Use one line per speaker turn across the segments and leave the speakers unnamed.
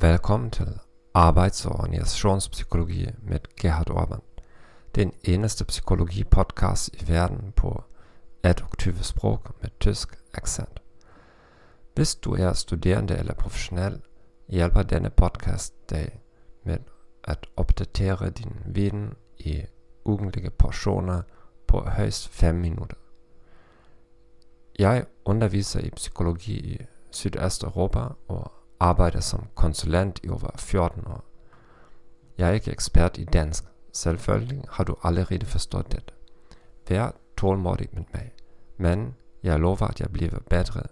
Velkommen til Arbejds- og Organisationspsykologi med Gerhard Orban. Den eneste psykologipodcast i verden på adjektive sprog med tysk accent. Hvis du er studerende eller professionel, hjælper denne podcast dig med at opdatere din viden i ugentlige portioner på højst 5 minutter. Jeg underviser i psykologi i Sydøsteuropa og arbejder som konsulent i over 14 år. Jeg er ikke ekspert i dansk. Selvfølgelig har du allerede forstået det. Vær tålmodig med mig, men jeg lover, at jeg bliver bedre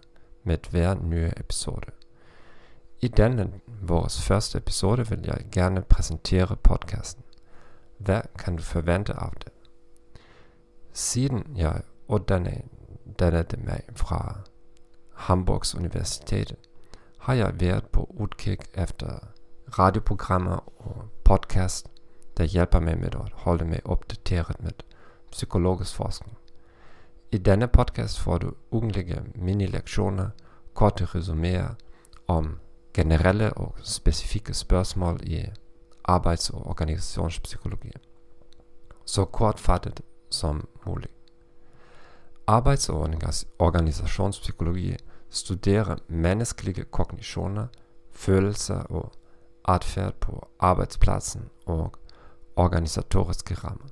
med hver nye episode. I denne vores første episode vil jeg gerne præsentere podcasten. Hvad kan du forvente af det? Siden jeg uddannede mig fra Hamburgs Universitet, har været på udkig efter radioprogrammer og podcast, der hjælper mig med at holde mig opdateret med psykologisk forskning. I denne podcast får du ugentlige mini-lektioner, korte resuméer om generelle og specifikke spørgsmål i arbejds- og organisationspsykologi. Så kortfattet som muligt. Arbejds- og organisationspsykologi studerer menneskelige kognitioner, følelser og adfærd på arbejdspladsen og organisatoriske rammer.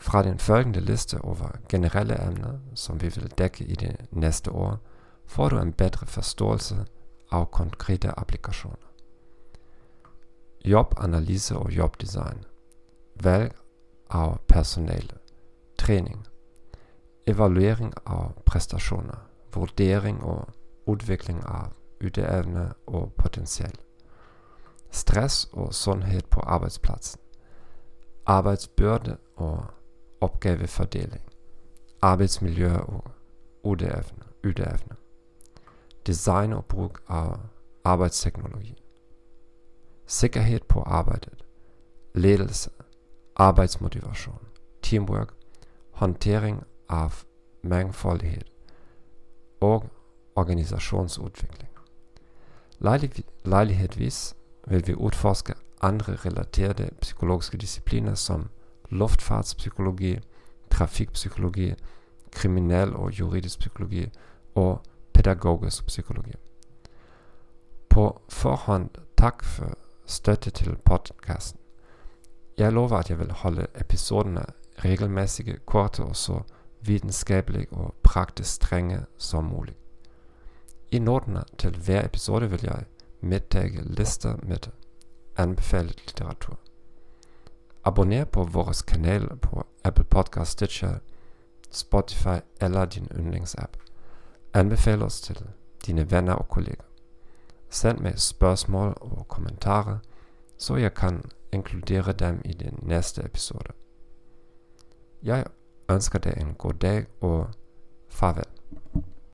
Fra den følgende liste over generelle emner, som vi vil dække i det næste år, får du en bedre forståelse af konkrete applikationer. Jobanalyse og jobdesign. Valg af personale. Træning. Evaluering af præstationer vurdering og udvikling af ydeevne og potentiale. Stress og sundhed på arbejdspladsen. Arbejdsbyrde og opgavefordeling. Arbejdsmiljø og ydeevne. ydeevne. Design og brug af arbejdsteknologi. Sikkerhed på arbejdet. Ledelse. Arbejdsmotivation. Teamwork. Håndtering af mangfoldighed og organisationsudvikling. Lejlighedsvis vil vi udforske andre relaterede psykologiske discipliner som luftfartspsykologi, trafikpsykologi, kriminal- og juridisk psykologi og pædagogisk psykologi. På forhånd tak for støtte til podcasten. Jeg lover, at jeg vil holde episoderne regelmæssige, korte og så videnskabelig og praktisk strenge som muligt. I noterne til hver episode vil jeg medtage lister med anbefalet litteratur. Abonner på vores kanal på Apple Podcast Stitcher, Spotify eller din yndlingsapp. Anbefal os til dine venner og kolleger. Send mig spørgsmål og kommentarer, så jeg kan inkludere dem i den næste episode. Jeg ønsker dig en god dag og farvel.